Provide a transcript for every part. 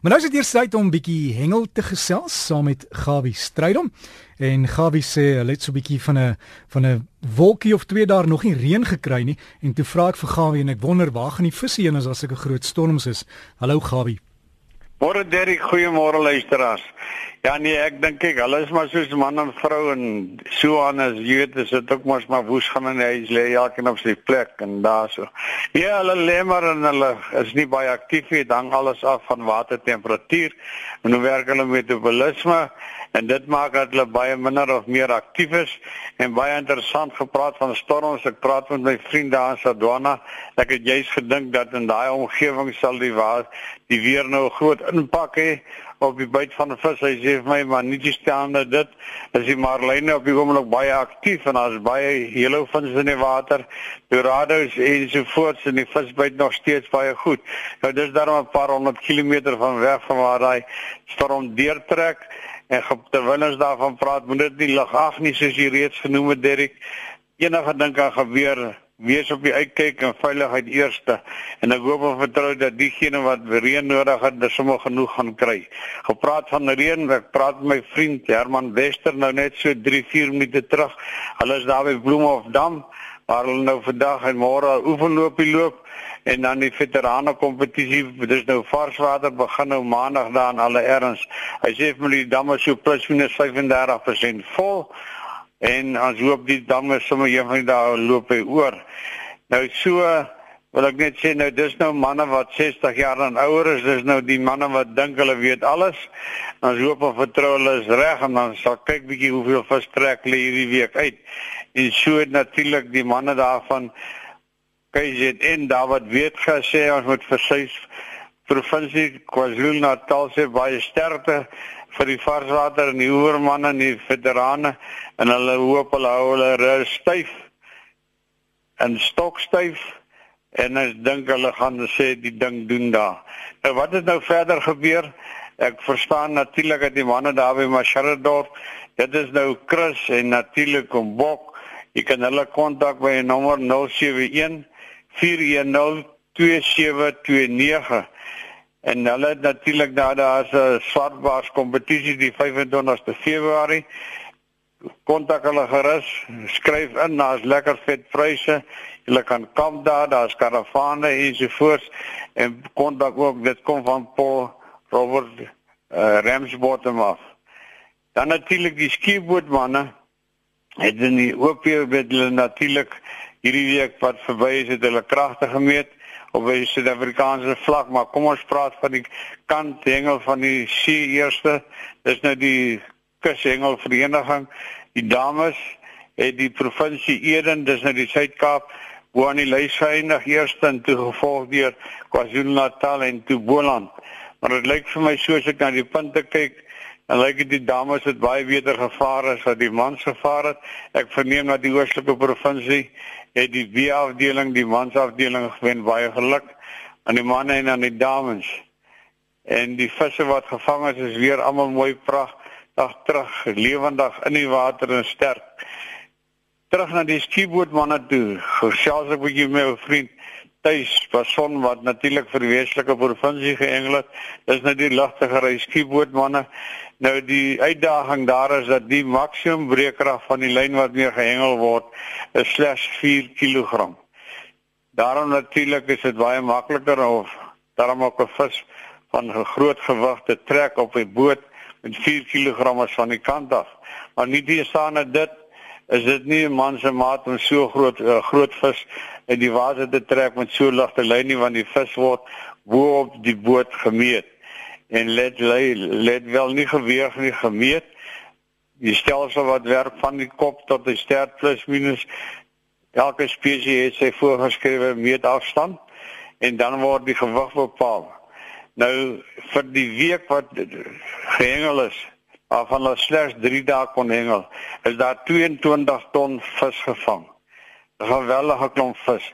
Maar nou is dit eers tyd om bietjie hengel te gesels saam met Gawie Strydom. En Gawie sê hulle het so 'n bietjie van 'n van 'n wolkie of twee daar nog nie reën gekry nie en toe vra ek vir Gawie en ek wonder waar gaan die visse heen as daar sulke groot storms is. Hallo Gawie. Môre Derrick, goeiemôre luisteraars. Ja nee, ek dink ek, hulle is maar soos man en vrou en so aan as jy weet, is dit ook mos maar woes gaan in die huis lê elkeen op sy plek en daar so. Ja, hulle lê maar en hulle is nie baie aktief nie, dan alles af van watertemperatuur en hoe werk hulle met metabolisme en dit maak dat hulle baie minder of meer aktief is en baie interessant gepraat van storms. Ek praat met my vriend daar in Sardwana. Ek het juis gedink dat in daai omgewing sal die waar die weer nou groot impak hê op die byt van 'n vis. Hy sê vir my maar nie die staande dit is die marline op die oomblik baie aktief en daar's baie yellow fins in die water. Dorados en so voort en die vis byt nog steeds baie goed. Nou dis daar 'n paar honderd kilometer van weg van waar hy storm deurtrek en terwyl ons daarvan praat, moet dit nie lig af nie soos jy reeds genoem het Derek. Enige ding kan gebeur wees op die uitkyk en veiligheid eerste en ek hoop en vertrou dat diegene wat reën nodig het, dis sommer genoeg gaan kry. Gepraat van reën, ek praat met my vriend Herman Wester nou net so 3-4 minute terug. Hulle is daar by Bloemhof Dam waar hulle nou vandag en môre oefenloopie loop en dan die veterane kompetisie dis nou varswater begin nou maandag daar aan alle erns. Hy sê vir my die damme so plus minus 35% vol en as hoop die damme sommer een van die dae loop hy oor. Nou so wil ek net sê nou dis nou manne wat 60 jaar en ouer is, dis nou die manne wat dink hulle weet alles. Ons hoop en vertrou hulle is reg en dan sal kyk bietjie hoeveel vis trek hulle hierdie week uit. En so natuurlik die manne daarvan KZN daar wat weet gesê ons moet vir sy provinsie KwaZulu-Natal se baie sterkte vir die varswater en die oormanne en die veterane en hulle hoop hulle hou hulle styf en stokstyf en ek dink hulle gaan sê die ding doen daar. Nou wat het nou verder gebeur? Ek verstaan natuurlik dat die manne daar by Masharadorp, dit is nou Chris en natuurlik om Bok. Jy kan hulle kontak by nommer 071 410 2729 En hulle natuurlik daar daar's 'n swartbaars kompetisie die 25ste Februarie. Kontak hulle gerus, skryf in, daar's lekker vet pryse. Hulle kan kamp daar, daar's karavane ensovoorts en kontak ook dit kom van Paul Robert uh, Ramsbottom af. Dan natuurlik die skiebootmanne het in die OP met hulle natuurlik hierdie week wat verby is het hulle kragte gemeet op die Suid-Afrikaanse vlak, maar kom ons praat van die kant hengel van die see eerste. Dis nou die kushengel vereniging. Die dames het die provinsie Eden, dis nou die Suid-Kaap, bo aan die lys geëindig eerste en toe gevolg deur KwaZulu-Natal en toe Boland. Maar dit lyk vir my soos ek na die punte kyk, en lyk dit die dames het baie beter gevaar as wat die mans gevaar het. Ek verneem dat die oostelike provinsie het die B-afdeling, die mansafdeling gewen baie geluk aan die manne en aan die dames. En die visse wat gevang is is weer almal mooi pragtig terug, lewendig in die water en sterk. Terug na die skiebootmanne toe. Gesels ek met jou vriend Tuis Pason wat natuurlik vir die Weselike provinsie geëngel het. Dis nou die ligte skiebootmanne Nou die uitdaging daar is dat die maksimum breekkrag van die lyn wat meer gehengel word is slegs 4 kg. Daarom natuurlik is dit baie makliker of daarom ook 'n vis van 'n groot gewig te trek op 'n boot met 4 kg van die kant af. Maar nie die staan dit is dit nie 'n man se maat om so groot uh, groot vis uit die water te trek met so ligte lyn nie want die vis word bo op die boot gemeet en let let wel nie geweeg nie gemeet. Die stelsel wat werk van die kop tot die stert plus minus elke spesies het sy voorgeskrewe meetafstand en dan word die gewig bepaal. Nou vir die week wat gehengel is, waarvan hulle slegs 3 dae kon hengel, is daar 22 ton vis gevang. 'n Geweldige klomp vis.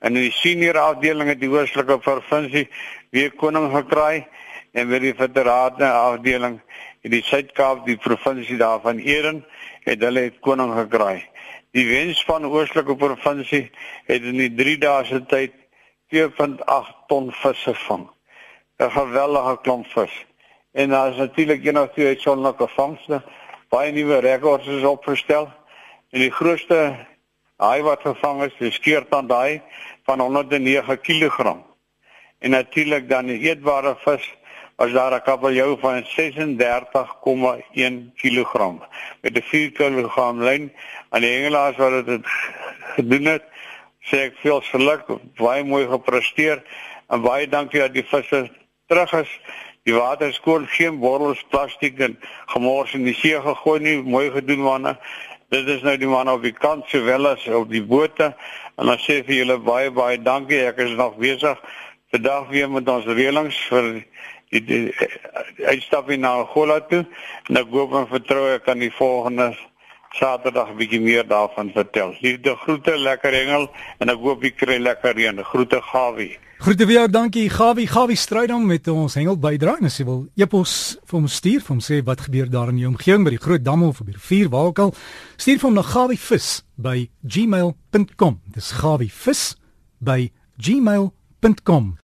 En in die senior afdeling het die oostelike provinsie weer koning gekry en by die federale afdeling in die Suid-Kaap, die provinsie daarvan Eden, het hulle het koning gekry. Die wens van Oostelike provinsie het in die 3 dae se tyd 2.8 ton vis gevang. 'n geweldige klomp vis. En daar is natuurlik een of twee uitsonderlike vangste. Baie nuwe rekords is opgestel. En die grootste haai wat gevang is, is skeertand haai van 109 kg. En natuurlik dan die eetbare vis was daar 'n kabeljou van 36,1 kg met 'n 4 kg lyn aan die hengelaars wat dit gedoen het. Sê ek veel geluk, baie mooi gepresteer en baie dankie dat die visse terug is. Die water skoon, geen borrels plastiek en gemors in die see gegooi nie, mooi gedoen manne. Dit is nou die manne op die kant sowel as op die bote en dan sê vir julle baie baie dankie. Ek is nog besig vandag weer met ons reëlings vir die, die, die uitstap na Angola toe en ek hoop en vertrou ek kan die volgende Saterdag 'n bietjie meer daarvan vertel. Liefde groete lekker engel en ek hoop jy kry lekker reën. Groete Gawie. Groete vir jou, dankie Gawie. Gawie stryd dan met ons hengel bydra en as jy wil epos vir hom stuur, vir hom sê wat gebeur daar in jou omgewing by die Groot Dam of by die rivier waar ook al, stuur vir hom na gawievis by gmail.com. Dis gawievis by gmail.com.